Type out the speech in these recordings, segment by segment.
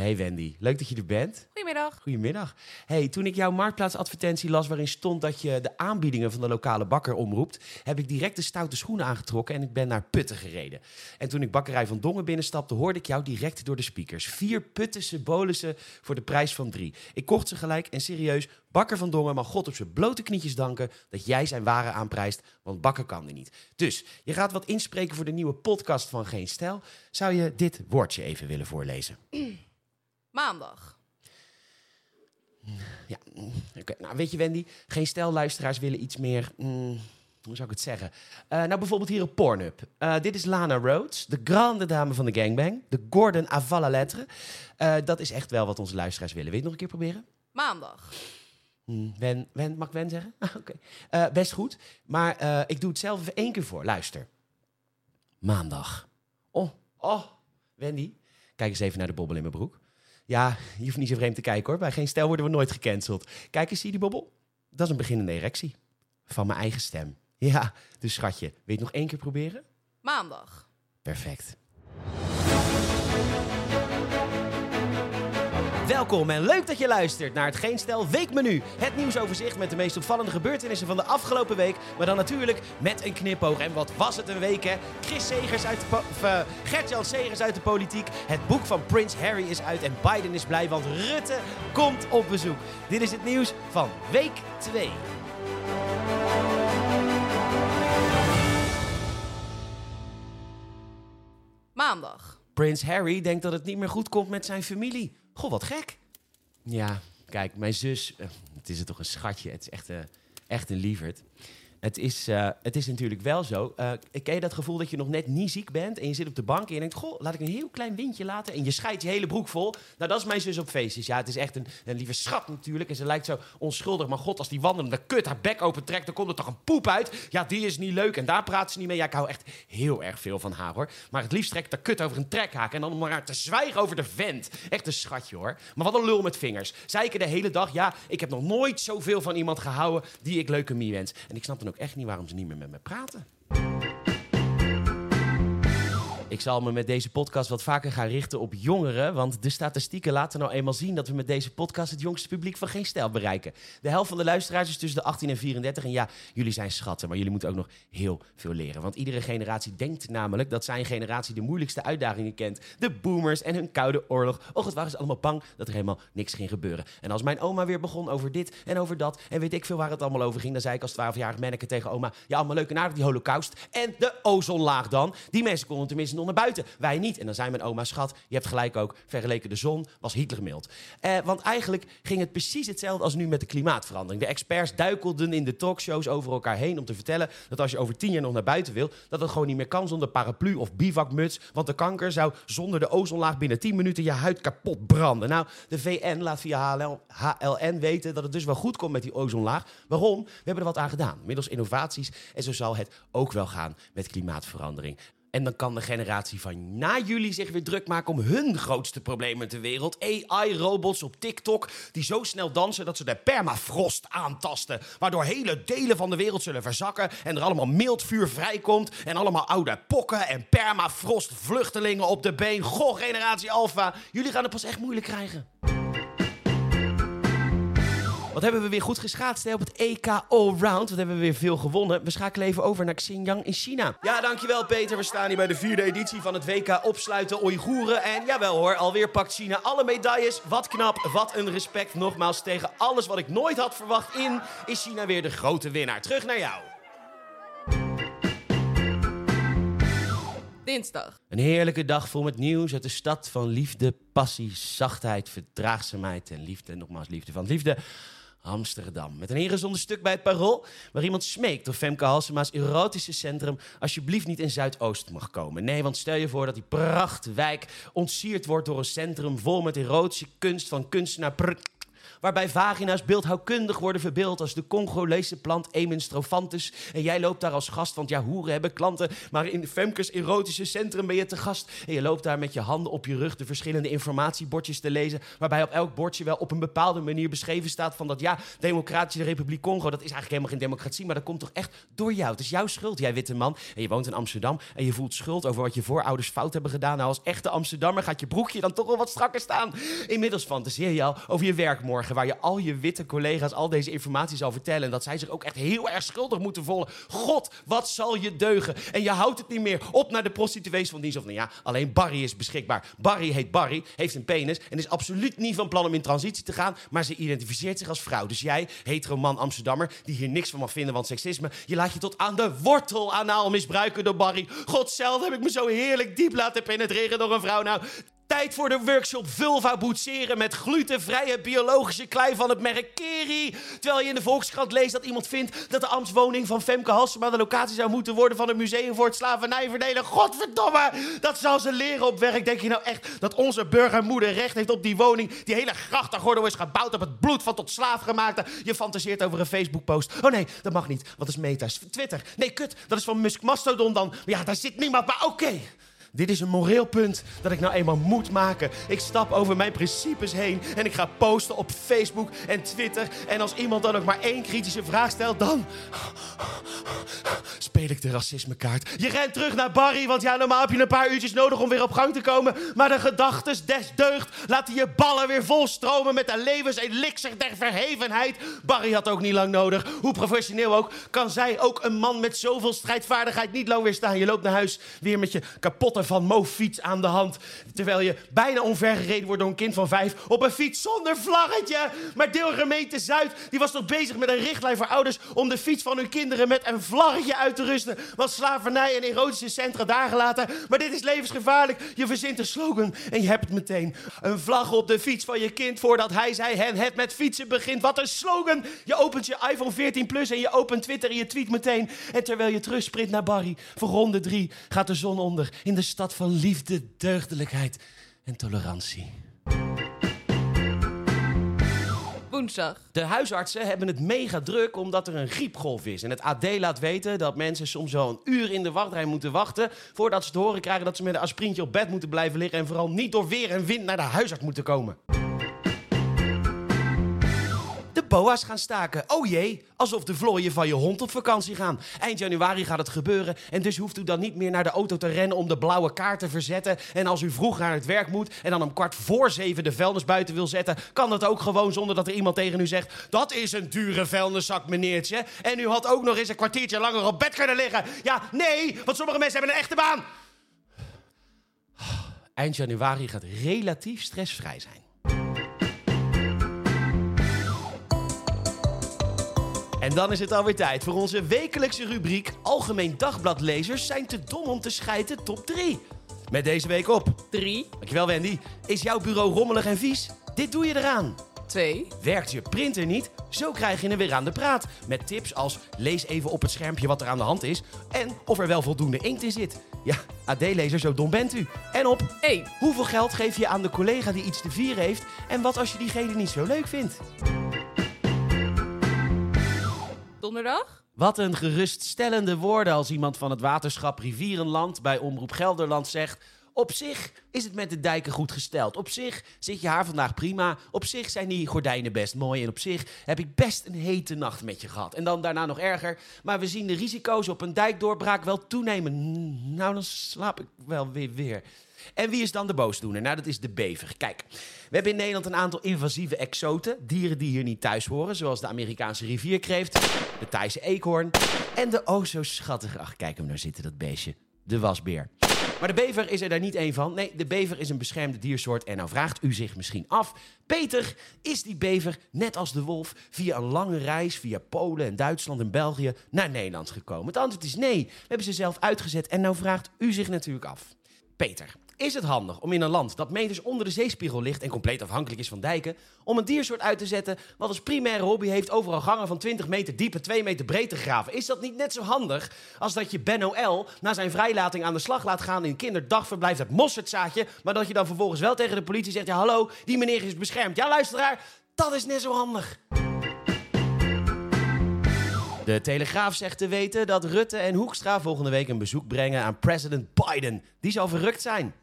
Hey Wendy, leuk dat je er bent. Goedemiddag. Goedemiddag. Hey, toen ik jouw marktplaatsadvertentie las waarin stond dat je de aanbiedingen van de lokale bakker omroept, heb ik direct de stoute schoenen aangetrokken en ik ben naar Putten gereden. En toen ik bakkerij van Dongen binnenstapte, hoorde ik jou direct door de speakers. Vier Puttense bolussen voor de prijs van drie. Ik kocht ze gelijk en serieus, bakker van Dongen mag God op zijn blote knietjes danken dat jij zijn waren aanprijst, want bakken kan die niet. Dus, je gaat wat inspreken voor de nieuwe podcast van Geen Stijl. Zou je dit woordje even willen voorlezen? Maandag. Ja, mm, oké. Nou, weet je, Wendy, geen stel luisteraars willen iets meer. mm, hoe zou ik het zeggen? Eh, nou, bijvoorbeeld hier op Pornhub. Eh, dit is Lana Rhodes, de grande dame van de gangbang. De Gordon à la lettre. Eh, dat is echt wel wat onze luisteraars willen. Wil je het nog een keer proberen? Maandag. Hm, Wen, Wen, mag ik Wen zeggen? Ah, Oké. Best goed. Maar ik doe het zelf even één keer voor. Luister. Maandag. Oh, oh. Wendy, kijk eens even naar de bobbel in mijn broek. Ja, je hoeft niet zo vreemd te kijken hoor. Bij geen stijl worden we nooit gecanceld. Kijk eens, zie je die bobbel? Dat is een beginnende erectie. Van mijn eigen stem. Ja, dus schatje, wil je het nog één keer proberen? Maandag. Perfect. Welkom en leuk dat je luistert naar het Geen Stel Weekmenu. Het nieuwsoverzicht met de meest opvallende gebeurtenissen van de afgelopen week. Maar dan natuurlijk met een knipoog. En wat was het een week, hè? Chris Segers uit de Gert-Jan Segers uit de politiek. Het boek van Prins Harry is uit en Biden is blij, want Rutte komt op bezoek. Dit is het nieuws van week 2. Maandag. Prins Harry denkt dat het niet meer goed komt met zijn familie. Goh, wat gek. Ja, kijk, mijn zus, eh, het is toch een schatje. Het is echt, eh, echt een lieverd. Het is, eh, het is natuurlijk wel zo. eh ken je dat gevoel dat je nog net niet ziek bent en je zit op de bank en je denkt, goh, laat ik een heel klein windje laten en je scheidt je hele broek vol. Nou, dat is mijn zus op feestjes. Ja, het is echt een, een lieve schat natuurlijk en ze lijkt zo onschuldig. Maar god, als die wandelende kut haar bek opentrekt, dan komt er toch een poep uit. Ja, die is niet leuk en daar praat ze niet mee. Ja, ik hou echt heel erg veel van haar hoor. Maar het liefst trekt de kut over een trekhaak en dan om maar te zwijgen over de vent. Echt een schatje hoor. Maar wat een lul met vingers. Zeiken de hele dag, ja, ik heb nog nooit zoveel van iemand gehouden die ik leukemie wens. En ik snap ook echt niet waarom ze niet meer met me praten. Ik zal me met deze podcast wat vaker gaan richten op jongeren. Want de statistieken laten nou eenmaal zien dat we met deze podcast het jongste publiek van geen stijl bereiken. De helft van de luisteraars is tussen de 18 en 34. En ja, jullie zijn schatten, maar jullie moeten ook nog heel veel leren. Want iedere generatie denkt namelijk dat zijn generatie de moeilijkste uitdagingen kent. De boomers en hun koude oorlog. Och, het waren ze allemaal bang dat er helemaal niks ging gebeuren. En als mijn oma weer begon over dit en over dat en weet ik veel waar het allemaal over ging, dan zei ik als 12-jarig manneke tegen oma: Ja, allemaal leuk en aardig die holocaust. En de ozonlaag dan. Die mensen konden tenminste naar buiten. Wij niet. En dan zei mijn oma: Schat, je hebt gelijk ook. Vergeleken de zon was Hitler mild. Eh, want eigenlijk ging het precies hetzelfde als nu met de klimaatverandering. De experts duikelden in de talkshows over elkaar heen om te vertellen dat als je over tien jaar nog naar buiten wil, dat het gewoon niet meer kan zonder paraplu of bivakmuts. Want de kanker zou zonder de ozonlaag binnen 10 minuten je huid kapot branden. Nou, de VN laat via HLN weten dat het dus wel goed komt met die ozonlaag. Waarom? We hebben er wat aan gedaan. Middels innovaties. En zo zal het ook wel gaan met klimaatverandering. En dan kan de generatie van na jullie zich weer druk maken om hun grootste probleem in de wereld. AI-robots op TikTok die zo snel dansen dat ze de permafrost aantasten. Waardoor hele delen van de wereld zullen verzakken en er allemaal mildvuur vrijkomt. En allemaal oude pokken en permafrost vluchtelingen op de been. Goh, generatie Alpha, jullie gaan het pas echt moeilijk krijgen. Wat hebben we weer goed geschaatst hè, op het EK Allround. Wat hebben we weer veel gewonnen. We schakelen even over naar Xinjiang in China. Ja, dankjewel Peter. We staan hier bij de vierde editie van het WK Opsluiten Oeigoeren. En jawel hoor, alweer pakt China alle medailles. Wat knap, wat een respect. Nogmaals, tegen alles wat ik nooit had verwacht in... is China weer de grote winnaar. Terug naar jou. Dinsdag. Een heerlijke dag vol met nieuws uit de stad van liefde, passie, zachtheid, verdraagzaamheid en liefde. Nogmaals, liefde van liefde. Amsterdam. Met een ingezonde stuk bij het Parool... waar iemand smeekt of Femke Halsema's erotische centrum... alsjeblieft niet in Zuidoost mag komen. Nee, want stel je voor dat die prachtwijk ontsierd wordt... door een centrum vol met erotische kunst van kunstenaar... Waarbij vagina's beeldhouwkundig worden verbeeld als de Congolese plant Emin strophanthus. En jij loopt daar als gast, want ja, hoeren hebben klanten. Maar in Femkes erotische centrum ben je te gast. En je loopt daar met je handen op je rug de verschillende informatiebordjes te lezen. Waarbij op elk bordje wel op een bepaalde manier beschreven staat van dat ja, Democratische Republiek Congo, dat is eigenlijk helemaal geen democratie. Maar dat komt toch echt door jou. Het is jouw schuld, jij witte man. En je woont in Amsterdam en je voelt schuld over wat je voorouders fout hebben gedaan. Nou, als echte Amsterdammer gaat je broekje dan toch wel wat strakker staan. Inmiddels fantaseer je al over je werk morgen, waar je al je witte collega's al deze informatie zal vertellen. En dat zij zich ook echt heel erg schuldig moeten voelen. God, wat zal je deugen? En je houdt het niet meer op naar de prostituees van dienst. Of nou ja, alleen Barry is beschikbaar. Barry heet Barry, heeft een penis en is absoluut niet van plan om in transitie te gaan. Maar ze identificeert zich als vrouw. Dus jij, hetero man Amsterdammer, die hier niks van mag vinden, want seksisme, je laat je tot aan de wortel anaal misbruiken door Barry. God heb ik me zo heerlijk diep laten penetreren door een vrouw. Nou, Tijd voor de workshop vulva boetseren met glutenvrije biologische klei van het merk Keri. Terwijl je in de Volkskrant leest dat iemand vindt dat de ambtswoning van Femke Halsema de locatie zou moeten worden van een museum voor het slavernijverdelen. Godverdomme, dat zal ze leren op werk. Denk je nou echt dat onze burgermoeder recht heeft op die woning? Die hele grachtengordel is gebouwd op het bloed van tot slaafgemaakte. Je fantaseert over een Facebook-post. Oh nee, dat mag niet, dat is meta. Twitter. Nee, kut, dat is van Musk Mastodon dan. Ja, daar zit niemand, maar oké. Dit is een moreel punt dat ik nou eenmaal moet maken. Ik stap over mijn principes heen en ik ga posten op Facebook en Twitter. En als iemand dan ook maar één kritische vraag stelt, dan speel ik de racismekaart. Je rent terug naar Barry, want ja, normaal heb je een paar uurtjes nodig om weer op gang te komen. Maar de gedachtes des deugd laten je ballen weer volstromen met de levenselixer der verhevenheid. Barry had ook niet lang nodig. Hoe professioneel ook, kan zij ook een man met zoveel strijdvaardigheid niet lang weerstaan. Je loopt naar huis weer met je kapotte van Mo-fiets aan de hand. Terwijl je bijna omvergereden wordt door een kind van vijf op een fiets zonder vlaggetje. Maar deelgemeente Zuid die was toch bezig met een richtlijn voor ouders om de fiets van hun kinderen met een vlaggetje uit te rusten. Want slavernij en erotische centra daar gelaten. Maar dit is levensgevaarlijk. Je verzint een slogan en je hebt het meteen. Een vlag op de fiets van je kind voordat hij zei hen het met fietsen begint. Wat een slogan. Je opent je iPhone 14 Plus en je opent Twitter en je tweet meteen. En terwijl je terugsprint naar Barry voor ronde drie gaat de zon onder in de stad van liefde, deugdelijkheid en tolerantie. Woensdag. De huisartsen hebben het mega druk omdat er een griepgolf is. En het AD laat weten dat mensen soms wel een uur in de wachtrij moeten wachten... voordat ze te horen krijgen dat ze met een aspirintje op bed moeten blijven liggen... en vooral niet door weer en wind naar de huisarts moeten komen. Boa's gaan staken. Oh jee, alsof de vlooien van je hond op vakantie gaan. Eind januari gaat het gebeuren en dus hoeft u dan niet meer naar de auto te rennen om de blauwe kaart te verzetten. En als u vroeg naar het werk moet en dan om kwart voor zeven de vuilnis buiten wil zetten, kan dat ook gewoon zonder dat er iemand tegen u zegt: Dat is een dure vuilniszak, meneertje. En u had ook nog eens een kwartiertje langer op bed kunnen liggen. Ja, nee, want sommige mensen hebben een echte baan. Eind januari gaat relatief stressvrij zijn. En dan is het alweer tijd voor onze wekelijkse rubriek Algemeen Dagbladlezers zijn te dom om te schijten top 3. Met deze week op. 3, Dankjewel Wendy. Is jouw bureau rommelig en vies? Dit doe je eraan. 2, Werkt je printer niet? Zo krijg je hem weer aan de praat. Met tips als lees even op het schermpje wat er aan de hand is. En of er wel voldoende inkt in zit. Ja, AD-lezer, zo dom bent u. En op 1. hoeveel geld geef je aan de collega die iets te vieren heeft? En wat als je diegene niet zo leuk vindt? Donderdag. Wat een geruststellende woorden als iemand van het waterschap Rivierenland bij Omroep Gelderland zegt. Op zich is het met de dijken goed gesteld. Op zich zit je haar vandaag prima. Op zich zijn die gordijnen best mooi. En op zich heb ik best een hete nacht met je gehad. En dan daarna nog erger. Maar we zien de risico's op een dijkdoorbraak wel toenemen. Nou, dan slaap ik wel weer weer. En wie is dan de boosdoener? Nou, dat is de bever. Kijk, we hebben in Nederland een aantal invasieve exoten. Dieren die hier niet thuis horen. Zoals de Amerikaanse rivierkreeft, de Thaise eekhoorn en de oh zo schattige... Ach, kijk hem nou zitten, dat beestje. De wasbeer. Maar de bever is er daar niet één van. Nee, de bever is een beschermde diersoort. En nou vraagt u zich misschien af... Peter, is die bever, net als de wolf... via een lange reis via Polen en Duitsland en België... naar Nederland gekomen? Het antwoord is nee. We hebben ze zelf uitgezet. En nou vraagt u zich natuurlijk af... Peter, is het handig om in een land dat meters onder de zeespiegel ligt en compleet afhankelijk is van dijken, om een diersoort uit te zetten wat als primaire hobby heeft overal gangen van 20 meter diep en 2 meter breed te graven? Is dat niet net zo handig als dat je Benno L. na zijn vrijlating aan de slag laat gaan in kinderdagverblijf het mosterdzaadje, maar dat je dan vervolgens wel tegen de politie zegt, ja hallo, die meneer is beschermd. Ja luisteraar, dat is net zo handig. De Telegraaf zegt te weten dat Rutte en Hoekstra volgende week een bezoek brengen aan president Biden. Die zal verrukt zijn.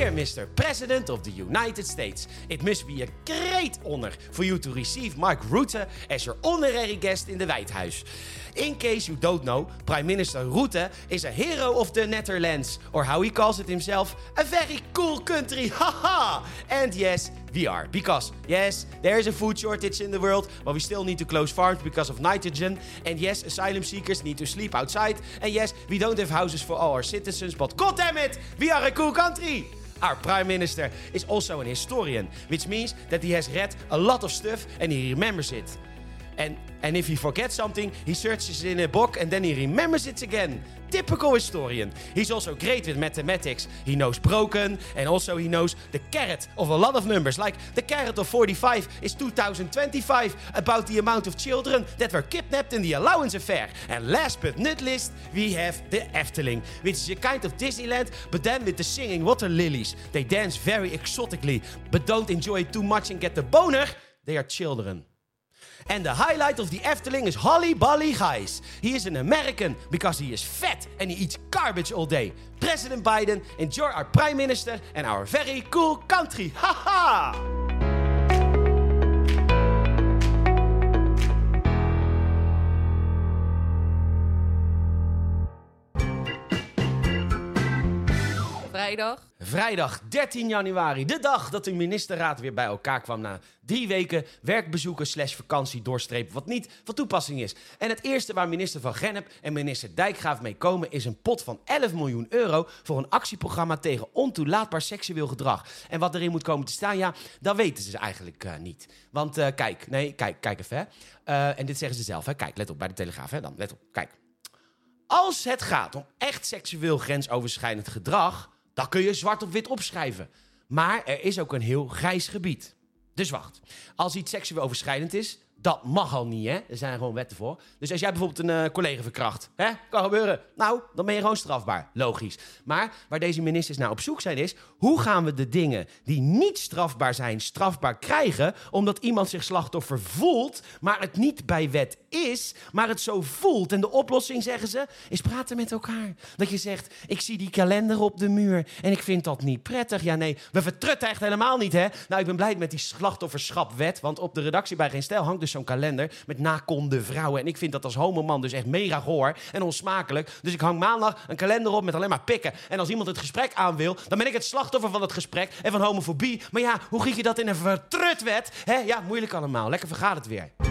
Dear Mr. President of the United States, it must be a great honor for you to receive Mark Rutte as your honorary guest in the White House. In case you don't know, Prime Minister Rutte is a hero of the Netherlands, or how he calls it himself, a very cool country. Haha! and yes, we are. Because, yes, there is a food shortage in the world, but we still need to close farms because of nitrogen. And yes, asylum seekers need to sleep outside. And yes, we don't have houses for all our citizens, but god damn it, we are a cool country! Our Prime Minister is also an historian, which means that he has read a lot of stuff and he remembers it. And, and if he forgets something, he searches in a book and then he remembers it again. Typical historian. He's also great with mathematics. He knows broken and also he knows the caret of a lot of numbers. Like the caret of 45 is 2025, about the amount of children that were kidnapped in the allowance affair. And last but not least, we have the Efteling, which is a kind of Disneyland, but then with the singing water lilies. They dance very exotically, but don't enjoy it too much and get the boner. They are children. And the highlight of the Efteling is Holly Bolly Gijs. He is an American because he is fat and he eats garbage all day. President Biden, enjoy our prime minister and our very cool country. Haha! Vrijdag. Vrijdag 13 januari, de dag dat de ministerraad weer bij elkaar kwam na drie weken werkbezoeken slash vakantie doorstrepen, wat niet van toepassing is. En het eerste waar minister Van Gennep en minister Dijkgraaf mee komen is een pot van 11 miljoen euro voor een actieprogramma tegen ontoelaatbaar seksueel gedrag. En wat erin moet komen te staan, ja, dat weten ze eigenlijk eh, niet. Want eh, kijk, nee, kijk, kijk even hè. Eh, en dit zeggen ze zelf hè. Kijk, let op bij de Telegraaf hè dan, let op, kijk. Als het gaat om echt seksueel grensoverschrijdend gedrag, dan kun je zwart op wit opschrijven. Maar er is ook een heel grijs gebied. Dus wacht. Als iets seksueel overschrijdend is, dat mag al niet, hè? Er zijn gewoon wetten voor. Dus als jij bijvoorbeeld een eh, collega verkracht, hè? Kan gebeuren. Nou, dan ben je gewoon strafbaar. Logisch. Maar waar deze ministers nou op zoek zijn is... hoe gaan we de dingen die niet strafbaar zijn, strafbaar krijgen... omdat iemand zich slachtoffer voelt, maar het niet bij wet is... maar het zo voelt. En de oplossing, zeggen ze, is praten met elkaar. Dat je zegt, ik zie die kalender op de muur... en ik vind dat niet prettig. Ja, nee, we vertrutten echt helemaal niet, hè? Nou, ik ben blij met die slachtofferschapwet... want op de redactie bij Geen Stijl hangt dus zo'n kalender met nakonde vrouwen. En ik vind dat als homoman dus echt mega goor en onsmakelijk. Dus ik hang maandag een kalender op met alleen maar pikken. En als iemand het gesprek aan wil, dan ben ik het slachtoffer van het gesprek en van homofobie. Maar ja, hoe giet je dat in een vertrutwet? Hè? Ja, moeilijk allemaal. Lekker vergaat het weer.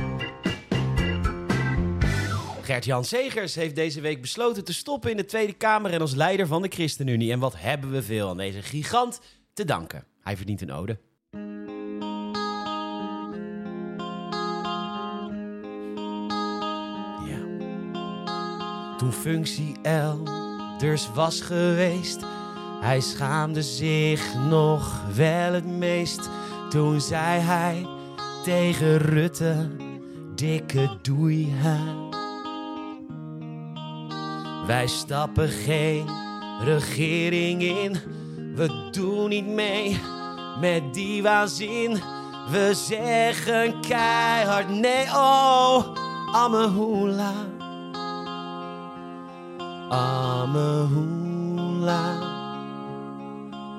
Gert-Jan Segers heeft deze week besloten te stoppen in de Tweede Kamer en als leider van de ChristenUnie. En wat hebben we veel aan deze gigant te danken. Hij verdient een ode. Ja. Toen functie elders was geweest, hij schaamde zich nog wel het meest. Toen zei hij tegen Rutte, dikke doei hè. Wij stappen geen regering in. We doen niet mee met die waanzin. We zeggen keihard nee, oh, Amehula. Amehula.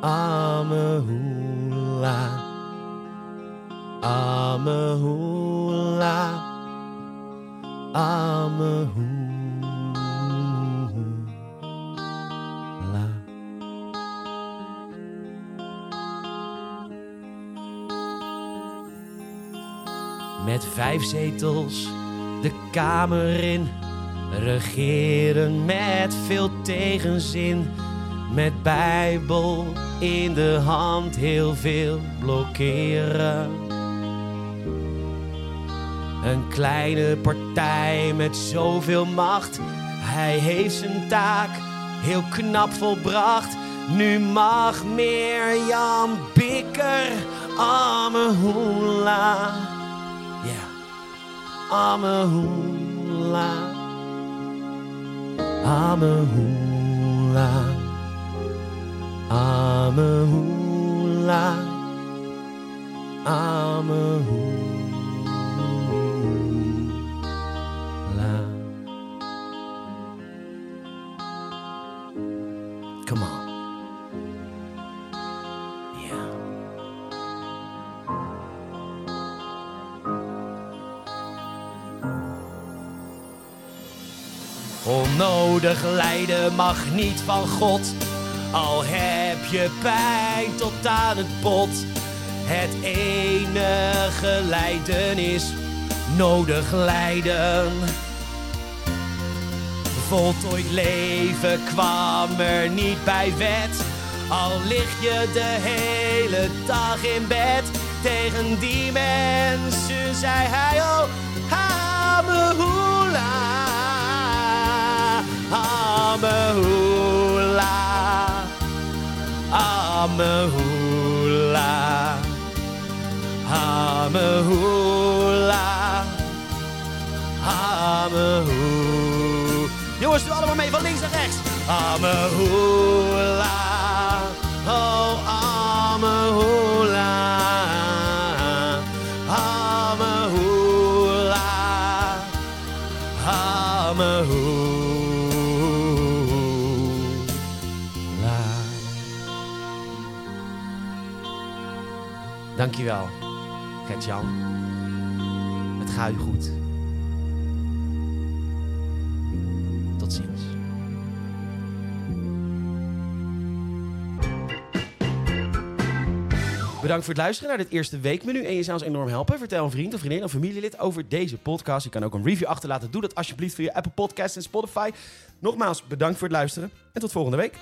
Amehula. Vijf zetels de Kamer in. Regeren met veel tegenzin. Met Bijbel in de hand heel veel blokkeren. Een kleine partij met zoveel macht. Hij heeft zijn taak heel knap volbracht. Nu mag Mirjam Bikker Amehula. Ja, I'm a hula. I'm a hula. I'm a hula. I'm a hula. Onnodig lijden mag niet van God. Al heb je pijn tot aan het bot. Het enige lijden is nodig lijden. Voltooid leven kwam er niet bij wet. Al lig je de hele dag in bed. Tegen die mensen zei hij: Oh, Hamehula. Amehula, Amehula, Amehula, Amehula. Jongens, doe allemaal mee van links naar rechts. Amehula, Dankjewel, Gert-Jan. Het gaat u goed. Tot ziens. Bedankt voor het luisteren naar dit eerste weekmenu. En je zou ons enorm helpen. Vertel een vriend, een vriendin, een familielid over deze podcast. Je kan ook een review achterlaten. Doe dat alsjeblieft via Apple Podcasts en Spotify. Nogmaals, bedankt voor het luisteren. En tot volgende week.